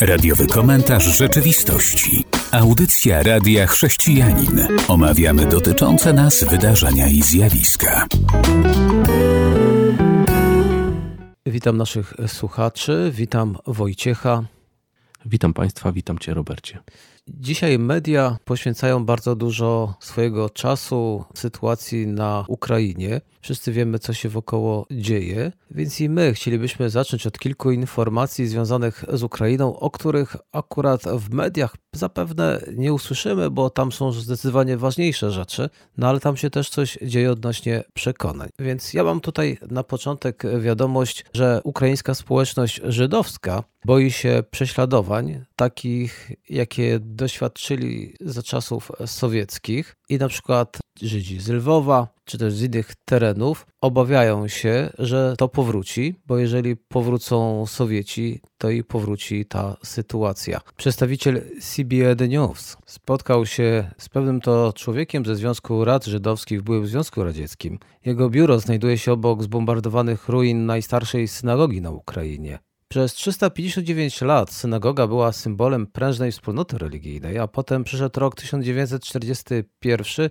Radiowy komentarz rzeczywistości. Audycja Radia Chrześcijanin. Omawiamy dotyczące nas wydarzenia i zjawiska. Witam naszych słuchaczy, witam Wojciecha. Witam Państwa, witam Cię, Robercie. Dzisiaj media poświęcają bardzo dużo swojego czasu sytuacji na Ukrainie. Wszyscy wiemy, co się wokoło dzieje, więc i my chcielibyśmy zacząć od kilku informacji związanych z Ukrainą, o których akurat w mediach zapewne nie usłyszymy, bo tam są zdecydowanie ważniejsze rzeczy, no ale tam się też coś dzieje odnośnie przekonań. Więc ja mam tutaj na początek wiadomość, że ukraińska społeczność żydowska boi się prześladowań, takich jakie doświadczyli za czasów sowieckich i na przykład Żydzi z Lwowa czy też z innych terenów obawiają się, że to powróci, bo jeżeli powrócą Sowieci, to i powróci ta sytuacja. Przedstawiciel CBN News spotkał się z pewnym to człowiekiem ze Związku Rad Żydowskich w byłym Związku Radzieckim. Jego biuro znajduje się obok zbombardowanych ruin najstarszej synagogi na Ukrainie. Przez 359 lat synagoga była symbolem prężnej wspólnoty religijnej, a potem przyszedł rok 1941,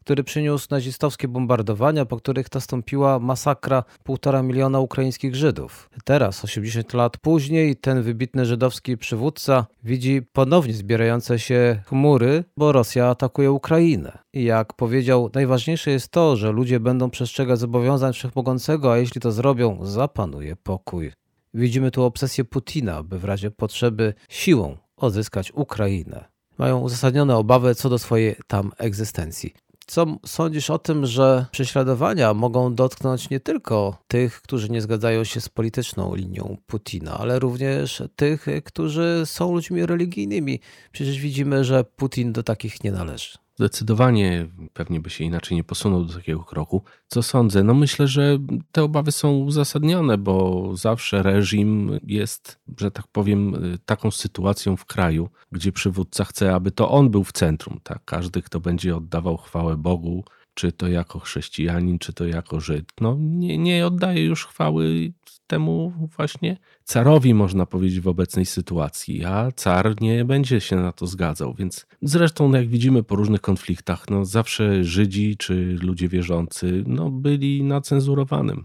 który przyniósł nazistowskie bombardowania, po których nastąpiła masakra półtora miliona ukraińskich Żydów. Teraz, 80 lat później, ten wybitny żydowski przywódca widzi ponownie zbierające się chmury, bo Rosja atakuje Ukrainę. I jak powiedział, najważniejsze jest to, że ludzie będą przestrzegać zobowiązań wszechmogącego, a jeśli to zrobią, zapanuje pokój. Widzimy tu obsesję Putina, by w razie potrzeby siłą odzyskać Ukrainę. Mają uzasadnione obawy co do swojej tam egzystencji. Co sądzisz o tym, że prześladowania mogą dotknąć nie tylko tych, którzy nie zgadzają się z polityczną linią Putina, ale również tych, którzy są ludźmi religijnymi? Przecież widzimy, że Putin do takich nie należy. Zdecydowanie pewnie by się inaczej nie posunął do takiego kroku. Co sądzę? No myślę, że te obawy są uzasadnione, bo zawsze reżim jest, że tak powiem, taką sytuacją w kraju, gdzie przywódca chce, aby to on był w centrum. Tak? Każdy, kto będzie oddawał chwałę Bogu, czy to jako chrześcijanin, czy to jako Żyd, no nie, nie oddaje już chwały temu właśnie carowi, można powiedzieć, w obecnej sytuacji, a car nie będzie się na to zgadzał. Więc zresztą, jak widzimy po różnych konfliktach, no zawsze Żydzi czy ludzie wierzący no, byli na cenzurowanym.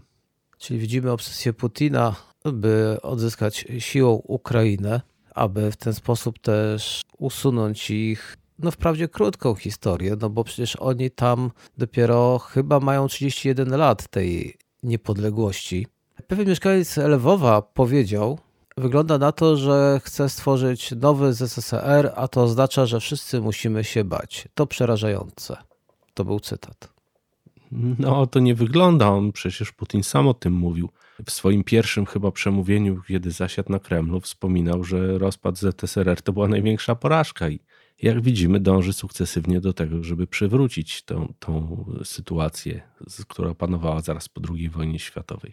Czyli widzimy obsesję Putina, by odzyskać siłą Ukrainę, aby w ten sposób też usunąć ich no wprawdzie krótką historię, no bo przecież oni tam dopiero chyba mają 31 lat tej niepodległości. Pewien mieszkaniec Lwowa powiedział, wygląda na to, że chce stworzyć nowy ZSRR, a to oznacza, że wszyscy musimy się bać. To przerażające. To był cytat. No, to nie wygląda. On przecież Putin sam o tym mówił. W swoim pierwszym chyba przemówieniu, kiedy zasiadł na Kremlu, wspominał, że rozpad ZSRR to była największa porażka i jak widzimy, dąży sukcesywnie do tego, żeby przywrócić tą, tą sytuację, która panowała zaraz po II wojnie światowej.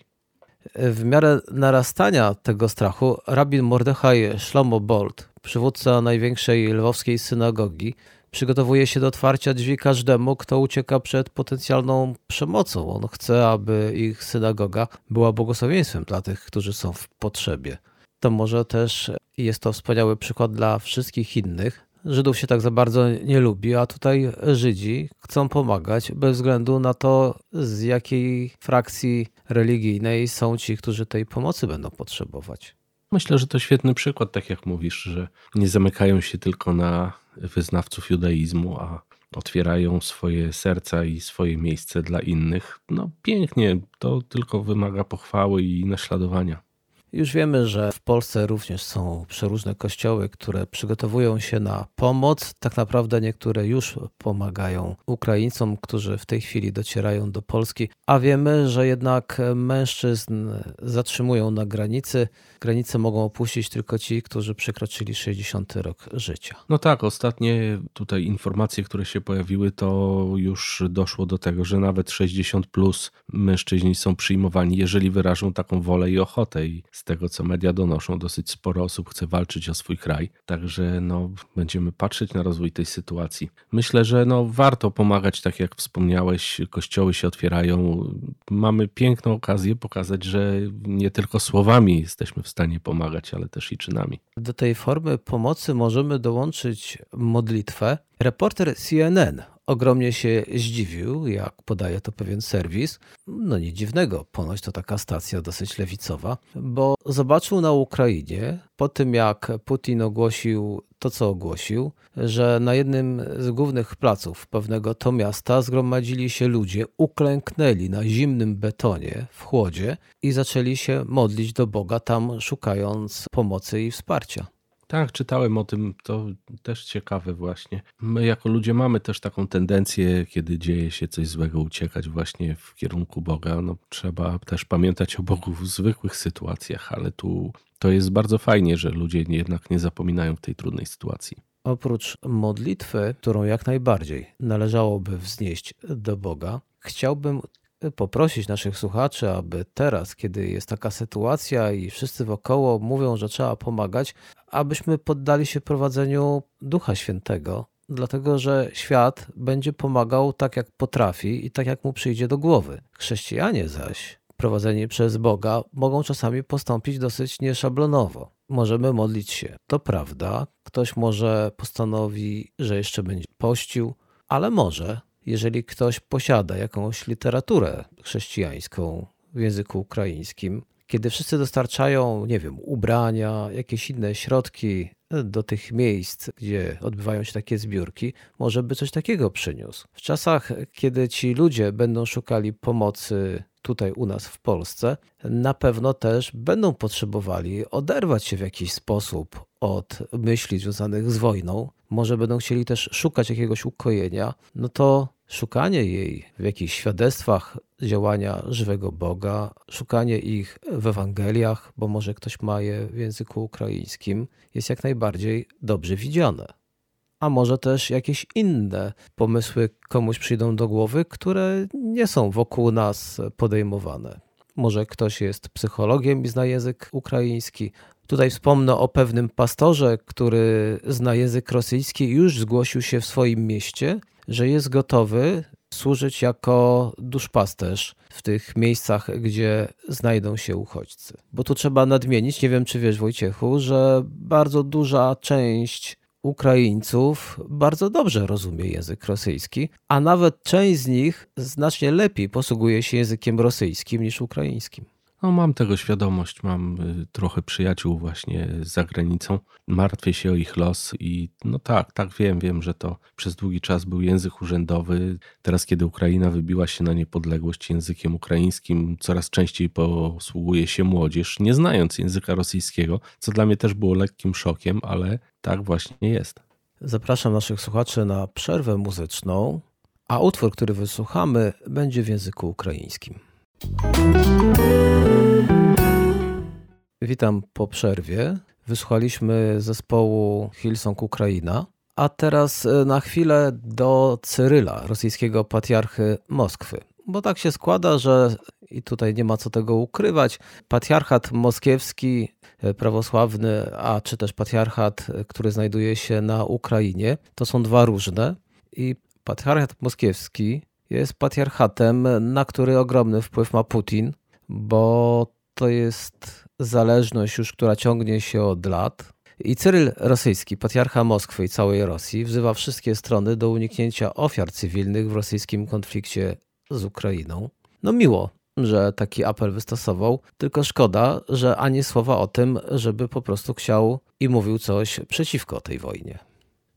W miarę narastania tego strachu, rabin Mordechaj Shlomo Bolt, przywódca największej lwowskiej synagogi, przygotowuje się do otwarcia drzwi każdemu, kto ucieka przed potencjalną przemocą. On chce, aby ich synagoga była błogosławieństwem dla tych, którzy są w potrzebie. To może też jest to wspaniały przykład dla wszystkich innych, Żydów się tak za bardzo nie lubi, a tutaj Żydzi chcą pomagać bez względu na to, z jakiej frakcji religijnej są ci, którzy tej pomocy będą potrzebować. Myślę, że to świetny przykład, tak jak mówisz, że nie zamykają się tylko na wyznawców judaizmu, a otwierają swoje serca i swoje miejsce dla innych. No pięknie, to tylko wymaga pochwały i naśladowania. Już wiemy, że w Polsce również są przeróżne kościoły, które przygotowują się na pomoc. Tak naprawdę niektóre już pomagają Ukraińcom, którzy w tej chwili docierają do Polski, a wiemy, że jednak mężczyzn zatrzymują na granicy. Granicę mogą opuścić tylko ci, którzy przekroczyli 60 rok życia. No tak, ostatnie tutaj informacje, które się pojawiły, to już doszło do tego, że nawet 60 plus mężczyźni są przyjmowani, jeżeli wyrażą taką wolę i ochotę. I z tego, co media donoszą, dosyć sporo osób chce walczyć o swój kraj. Także no, będziemy patrzeć na rozwój tej sytuacji. Myślę, że no, warto pomagać, tak jak wspomniałeś, kościoły się otwierają. Mamy piękną okazję pokazać, że nie tylko słowami jesteśmy w stanie pomagać, ale też i czynami. Do tej formy pomocy możemy dołączyć modlitwę. Reporter CNN ogromnie się zdziwił, jak podaje to pewien serwis. No nie dziwnego, ponoć to taka stacja dosyć lewicowa, bo zobaczył na Ukrainie, po tym jak Putin ogłosił to, co ogłosił, że na jednym z głównych placów pewnego to miasta zgromadzili się ludzie, uklęknęli na zimnym betonie w chłodzie i zaczęli się modlić do Boga tam, szukając pomocy i wsparcia. Tak, czytałem o tym, to też ciekawe właśnie. My jako ludzie mamy też taką tendencję, kiedy dzieje się coś złego, uciekać właśnie w kierunku Boga. No, trzeba też pamiętać o Bogu w zwykłych sytuacjach, ale tu to jest bardzo fajnie, że ludzie jednak nie zapominają w tej trudnej sytuacji. Oprócz modlitwy, którą jak najbardziej należałoby wznieść do Boga, chciałbym poprosić naszych słuchaczy, aby teraz, kiedy jest taka sytuacja i wszyscy wokoło mówią, że trzeba pomagać, abyśmy poddali się prowadzeniu Ducha Świętego, dlatego że świat będzie pomagał tak, jak potrafi i tak, jak mu przyjdzie do głowy. Chrześcijanie zaś, prowadzeni przez Boga, mogą czasami postąpić dosyć nieszablonowo. Możemy modlić się, to prawda. Ktoś może postanowi, że jeszcze będzie pościł, ale może jeżeli ktoś posiada jakąś literaturę chrześcijańską w języku ukraińskim, kiedy wszyscy dostarczają, nie wiem, ubrania, jakieś inne środki do tych miejsc, gdzie odbywają się takie zbiórki, może by coś takiego przyniósł. W czasach, kiedy ci ludzie będą szukali pomocy tutaj u nas w Polsce, na pewno też będą potrzebowali oderwać się w jakiś sposób od myśli związanych z wojną, może będą chcieli też szukać jakiegoś ukojenia, no to szukanie jej w jakichś świadectwach działania żywego Boga, szukanie ich w Ewangeliach, bo może ktoś ma je w języku ukraińskim, jest jak najbardziej dobrze widziane. A może też jakieś inne pomysły komuś przyjdą do głowy, które nie są wokół nas podejmowane. Może ktoś jest psychologiem i zna język ukraiński, Tutaj wspomnę o pewnym pastorze, który zna język rosyjski i już zgłosił się w swoim mieście, że jest gotowy służyć jako duszpasterz w tych miejscach, gdzie znajdą się uchodźcy. Bo tu trzeba nadmienić, nie wiem czy wiesz Wojciechu, że bardzo duża część Ukraińców bardzo dobrze rozumie język rosyjski, a nawet część z nich znacznie lepiej posługuje się językiem rosyjskim niż ukraińskim. No, mam tego świadomość, mam y, trochę przyjaciół właśnie za granicą. Martwię się o ich los i no tak, tak wiem, wiem, że to przez długi czas był język urzędowy. Teraz, kiedy Ukraina wybiła się na niepodległość językiem ukraińskim, coraz częściej posługuje się młodzież, nie znając języka rosyjskiego, co dla mnie też było lekkim szokiem, ale tak właśnie jest. Zapraszam naszych słuchaczy na przerwę muzyczną, a utwór, który wysłuchamy, będzie w języku ukraińskim. Witam po przerwie. Wysłuchaliśmy zespołu Hillsong Ukraina, a teraz e, na chwilę do Cyryla, rosyjskiego patriarchy Moskwy. Bo tak się składa, że i tutaj nie ma co tego ukrywać, patriarchat moskiewski, e, prawosławny, a czy też patriarchat, e, który znajduje się na Ukrainie, to są dwa różne. I patriarchat moskiewski jest patriarchatem, na który ogromny wpływ ma Putin, bo to jest zależność już, która ciągnie się od lat. I Cyryl Rosyjski, patriarcha Moskwy i całej Rosji, wzywa wszystkie strony do uniknięcia ofiar cywilnych w rosyjskim konflikcie z Ukrainą. No miło, że taki apel wystosował, tylko szkoda, że ani słowa o tym, żeby po prostu chciał i mówił coś przeciwko tej wojnie.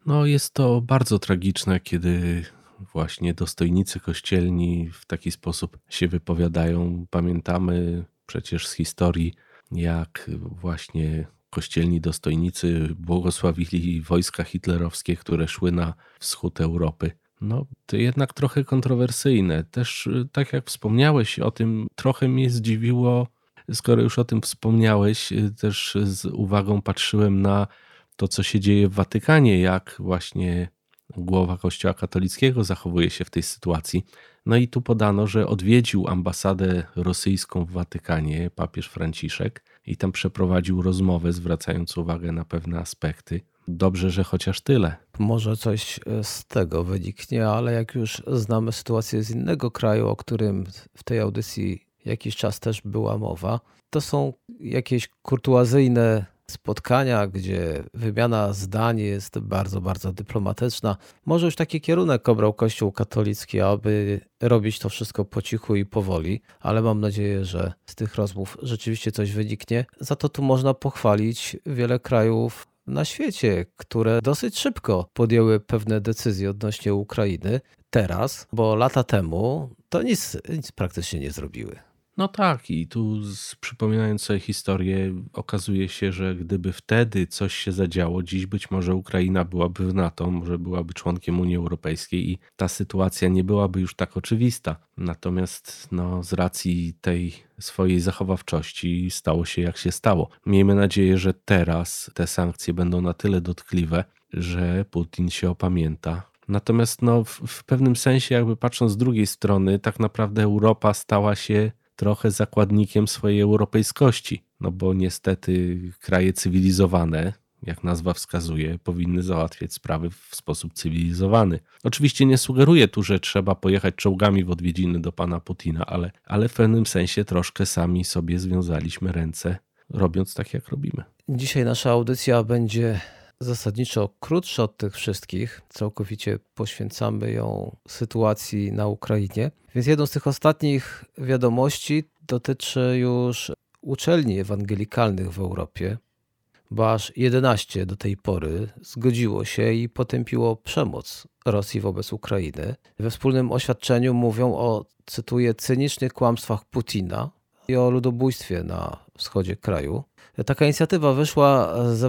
No jest to bardzo tragiczne, kiedy właśnie dostojnicy kościelni w taki sposób się wypowiadają. Pamiętamy przecież z historii, jak właśnie kościelni dostojnicy błogosławili wojska hitlerowskie, które szły na wschód Europy. No, to jednak trochę kontrowersyjne. Też, tak jak wspomniałeś o tym, trochę mnie zdziwiło, skoro już o tym wspomniałeś, też z uwagą patrzyłem na to, co się dzieje w Watykanie, jak właśnie głowa Kościoła katolickiego zachowuje się w tej sytuacji. No i tu podano, że odwiedził ambasadę rosyjską w Watykanie papież Franciszek i tam przeprowadził rozmowę, zwracając uwagę na pewne aspekty. Dobrze, że chociaż tyle. Może coś e, z tego wyniknie, ale jak już znamy sytuację z innego kraju, o którym w tej audycji jakiś czas też była mowa, to są jakieś kurtuazyjne spotkania, gdzie wymiana zdań jest bardzo, bardzo dyplomatyczna. Może już taki kierunek obrał Kościół katolicki, aby robić to wszystko po cichu i powoli, ale mam nadzieję, że z tych rozmów rzeczywiście coś wyniknie. Za to tu można pochwalić wiele krajów na świecie, które dosyć szybko podjęły pewne decyzje odnośnie Ukrainy. Teraz, bo lata temu to nic, nic praktycznie nie zrobiły. No tak, i tu przypominając sobie historię, okazuje się, że gdyby wtedy coś się zadziało, dziś być może Ukraina byłaby w NATO, może byłaby członkiem Unii Europejskiej i ta sytuacja nie byłaby już tak oczywista. Natomiast no, z racji tej swojej zachowawczości stało się jak się stało. Miejmy nadzieję, że teraz te sankcje będą na tyle dotkliwe, że Putin się opamięta, Natomiast no, w, w, pewnym sensie, jakby patrząc z drugiej strony, tak naprawdę Europa stała się trochę zakładnikiem swojej europejskości, no bo niestety kraje cywilizowane, jak nazwa wskazuje, powinny załatwiać sprawy w sposób cywilizowany. Oczywiście nie sugeruję tu, że trzeba pojechać czołgami w odwiedziny do pana Putina, ale, ale w pewnym sensie troszkę sami sobie związaliśmy ręce, robiąc tak, jak robimy. Dzisiaj nasza audycja będzie zasadniczo krótsza od tych wszystkich. Całkowicie poświęcamy ją sytuacji na Ukrainie. Więc jedną z tych ostatnich wiadomości dotyczy już uczelni ewangelikalnych w Europie, bo aż 11 do tej pory zgodziło się i potępiło przemoc Rosji wobec Ukrainy. We wspólnym oświadczeniu mówią o, cytuję, cynicznych kłamstwach Putina i o ludobójstwie na wschodzie kraju. Taka inicjatywa wyszła z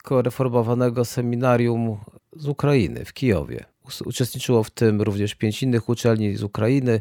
ewangelicko-reformowanego seminarium z Ukrainy w Kijowie. Uczestniczyło w tym również pięć innych uczelni z Ukrainy.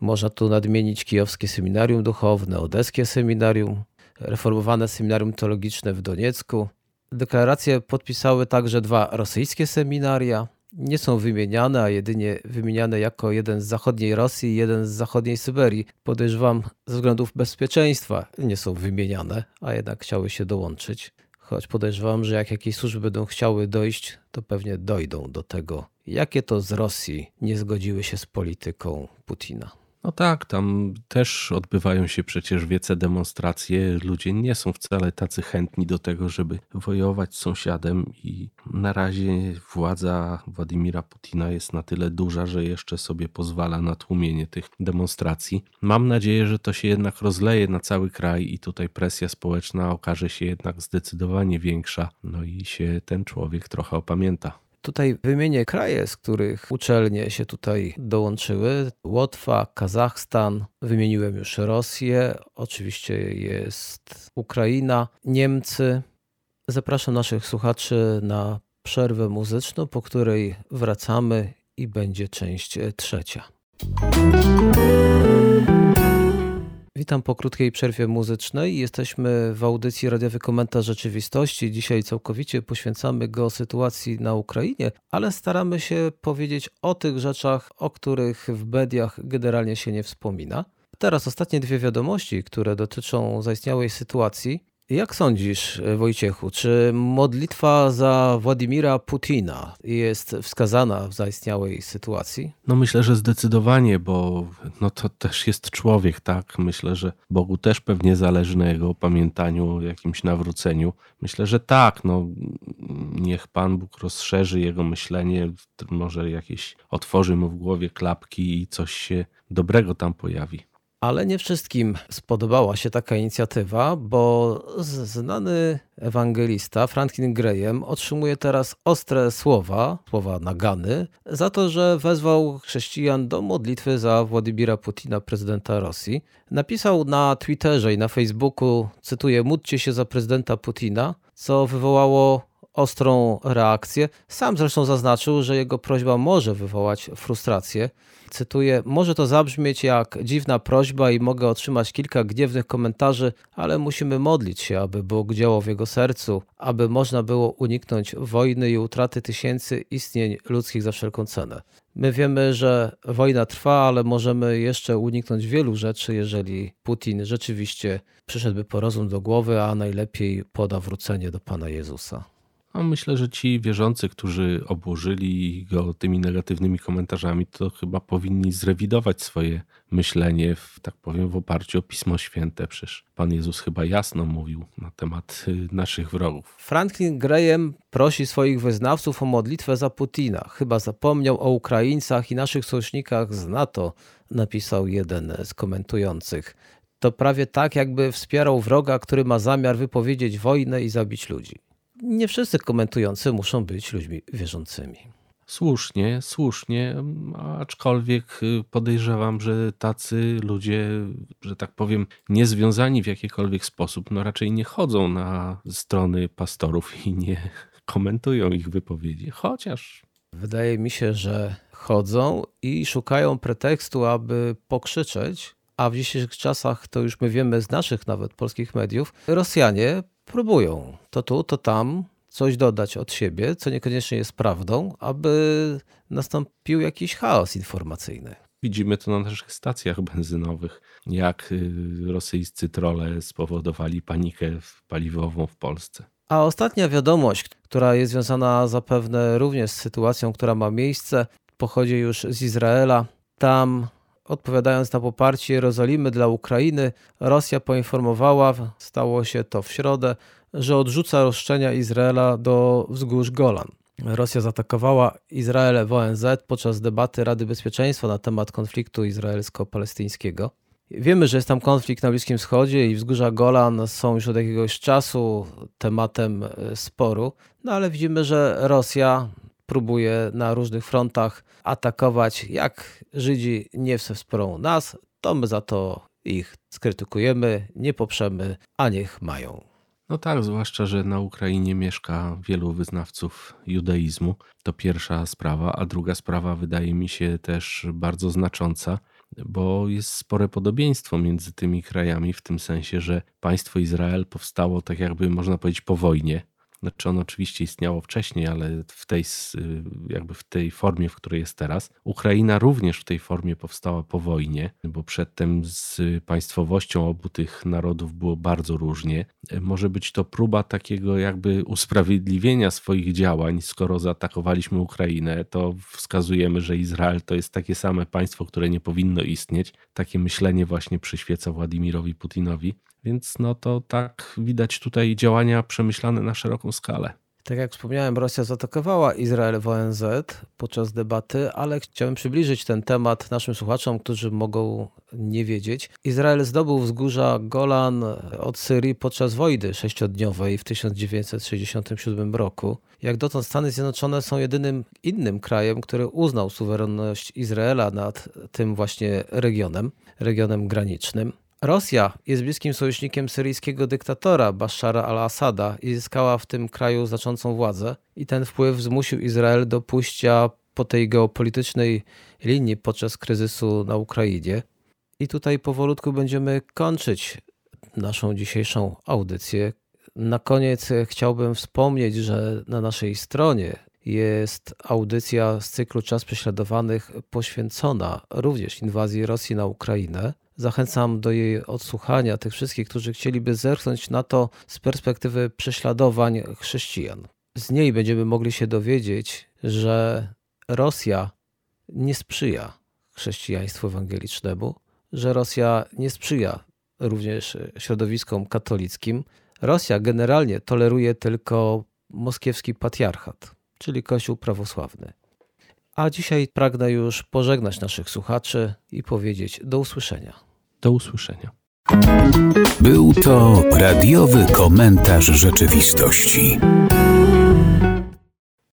Można tu nadmienić Kijowskie Seminarium Duchowne, Odeskie Seminarium, reformowane Seminarium Teologiczne w Doniecku. Deklaracje podpisały także dwa rosyjskie seminaria. Nie są wymieniane, a jedynie wymieniane jako jeden z zachodniej Rosji i jeden z zachodniej Syberii. Podejrzewam, ze względów bezpieczeństwa nie są wymieniane, a jednak chciały się dołączyć. Choć podejrzewam, że jak jakieś służby będą chciały dojść, to pewnie dojdą do tego, jakie to z Rosji nie zgodziły się z polityką Putina. No tak, tam też odbywają się przecież wiece demonstracje. Ludzie nie są wcale tacy chętni do tego, żeby wojować z sąsiadem, i na razie władza Władimira Putina jest na tyle duża, że jeszcze sobie pozwala na tłumienie tych demonstracji. Mam nadzieję, że to się jednak rozleje na cały kraj i tutaj presja społeczna okaże się jednak zdecydowanie większa, no i się ten człowiek trochę opamięta. Tutaj wymienię kraje, z których uczelnie się tutaj dołączyły. Łotwa, Kazachstan, wymieniłem już Rosję, oczywiście jest Ukraina, Niemcy. Zapraszam naszych słuchaczy na przerwę muzyczną, po której wracamy i będzie część trzecia. Witam po krótkiej przerwie muzycznej. Jesteśmy w audycji Radiowy Komentarz Rzeczywistości. Dzisiaj całkowicie poświęcamy go sytuacji na Ukrainie, ale staramy się powiedzieć o tych rzeczach, o których w mediach generalnie się nie wspomina. Teraz ostatnie dwie wiadomości, które dotyczą zaistniałej sytuacji. Jak sądzisz, Wojciechu, czy modlitwa za Władimira Putina jest wskazana w zaistniałej sytuacji? No myślę, że zdecydowanie, bo no to też jest człowiek, tak? Myślę, że Bogu też pewnie zależy na jego opamiętaniu, jakimś nawróceniu. Myślę, że tak, no niech Pan Bóg rozszerzy jego myślenie, może jakieś otworzy mu w głowie klapki i coś się dobrego tam pojawi. Ale nie wszystkim spodobała się taka inicjatywa, bo znany ewangelista Franklin Graham otrzymuje teraz ostre słowa, słowa nagany, za to, że wezwał chrześcijan do modlitwy za Władimira Putina, prezydenta Rosji. Napisał na Twitterze i na Facebooku, cytuję, módlcie się za prezydenta Putina, co wywołało ostrą reakcję. Sam zresztą zaznaczył, że jego prośba może wywołać frustrację. Cytuję: Może to zabrzmieć jak dziwna prośba i mogę otrzymać kilka gniewnych komentarzy, ale musimy modlić się, aby Bóg działał w jego sercu, aby można było uniknąć wojny i utraty tysięcy istnień ludzkich za wszelką cenę. My wiemy, że wojna trwa, ale możemy jeszcze uniknąć wielu rzeczy, jeżeli Putin rzeczywiście przyszedłby po rozum do głowy, a najlepiej poda wrócenie do Pana Jezusa. A myślę, że ci wierzący, którzy obłożyli go tymi negatywnymi komentarzami, to chyba powinni zrewidować swoje myślenie, w, tak powiem, w oparciu o Pismo Święte. Przecież Pan Jezus chyba jasno mówił na temat y, naszych wrogów. Franklin Graham prosi swoich wyznawców o modlitwę za Putina. Chyba zapomniał o Ukraińcach i naszych sojusznikach z NATO, napisał jeden z komentujących. To prawie tak, jakby wspierał wroga, który ma zamiar wypowiedzieć wojnę i zabić ludzi nie wszyscy komentujący muszą być ludźmi wierzącymi. Słusznie, słusznie, aczkolwiek y, podejrzewam, że tacy ludzie, że tak powiem, niezwiązani w jakikolwiek sposób, no raczej nie chodzą na strony pastorów i nie komentują ich wypowiedzi, chociaż. Wydaje mi się, że chodzą i szukają pretekstu, aby pokrzyczeć, a w dzisiejszych czasach, to już my wiemy z naszych nawet polskich mediów, Rosjanie próbują to tu, to tam coś dodać od siebie, co niekoniecznie jest prawdą, aby nastąpił jakiś chaos informacyjny. Widzimy to na naszych stacjach benzynowych, jak y, rosyjscy trole spowodowali panikę paliwową w Polsce. A ostatnia wiadomość, która jest związana zapewne również z sytuacją, która ma miejsce, pochodzi już z Izraela. Tam Odpowiadając na poparcie Jerozolimy dla Ukrainy, Rosja poinformowała, stało się to w środę, że odrzuca roszczenia Izraela do wzgórz Golan. Rosja zaatakowała Izrael w ONZ podczas debaty Rady Bezpieczeństwa na temat konfliktu izraelsko-palestyńskiego. Wiemy, że jest tam konflikt na Bliskim Wschodzie i wzgórza Golan są już od jakiegoś czasu tematem e, sporu, no ale widzimy, że Rosja próbuje na różnych frontach atakować. Jak Żydzi nie wspomną nas, to my za to ich skrytykujemy, nie poprzemy, a niech mają. No tak, zwłaszcza, że na Ukrainie mieszka wielu wyznawców judaizmu. To pierwsza sprawa, a druga sprawa wydaje mi się też bardzo znacząca, bo jest spore podobieństwo między tymi krajami w tym sensie, że państwo Izrael powstało tak jakby można powiedzieć po wojnie znaczy on oczywiście istniało wcześniej, ale w tej, jakby w tej formie, w której jest teraz. Ukraina również w tej formie powstała po wojnie, bo przedtem z państwowością obu tych narodów było bardzo różnie. Może być to próba takiego jakby usprawiedliwienia swoich działań, skoro zaatakowaliśmy Ukrainę, to wskazujemy, że Izrael to jest takie same państwo, które nie powinno istnieć. Takie myślenie właśnie przyświeca Władimirowi Putinowi. Więc no to tak widać tutaj działania przemyślane na szeroką skalę. Tak jak wspomniałem, Rosja zaatakowała Izrael w ONZ podczas debaty, ale chciałem przybliżyć ten temat naszym słuchaczom, którzy mogą nie wiedzieć. Izrael zdobył wzgórza Golan od Syrii podczas wojny sześciodniowej w 1967 roku. Jak dotąd Stany Zjednoczone są jedynym innym krajem, który uznał suwerenność Izraela nad tym właśnie regionem, regionem granicznym. Rosja jest bliskim sojusznikiem syryjskiego dyktatora Bashara al-Assada i zyskała w tym kraju znaczącą władzę. I ten wpływ zmusił Izrael do pójścia po tej geopolitycznej linii podczas kryzysu na Ukrainie. I tutaj powolutku będziemy kończyć naszą dzisiejszą audycję. Na koniec chciałbym wspomnieć, że na naszej stronie jest audycja z cyklu Czas Prześladowanych poświęcona również inwazji Rosji na Ukrainę. Zachęcam do jej odsłuchania tych wszystkich, którzy chcieliby zerknąć na to z perspektywy prześladowań chrześcijan. Z niej będziemy mogli się dowiedzieć, że Rosja nie sprzyja chrześcijaństwu ewangelicznemu, że Rosja nie sprzyja również środowiskom katolickim. Rosja generalnie toleruje tylko moskiewski patriarchat, czyli Kościół prawosławny. A dzisiaj pragnę już pożegnać naszych słuchaczy i powiedzieć do usłyszenia. Do usłyszenia. Był to radiowy komentarz rzeczywistości.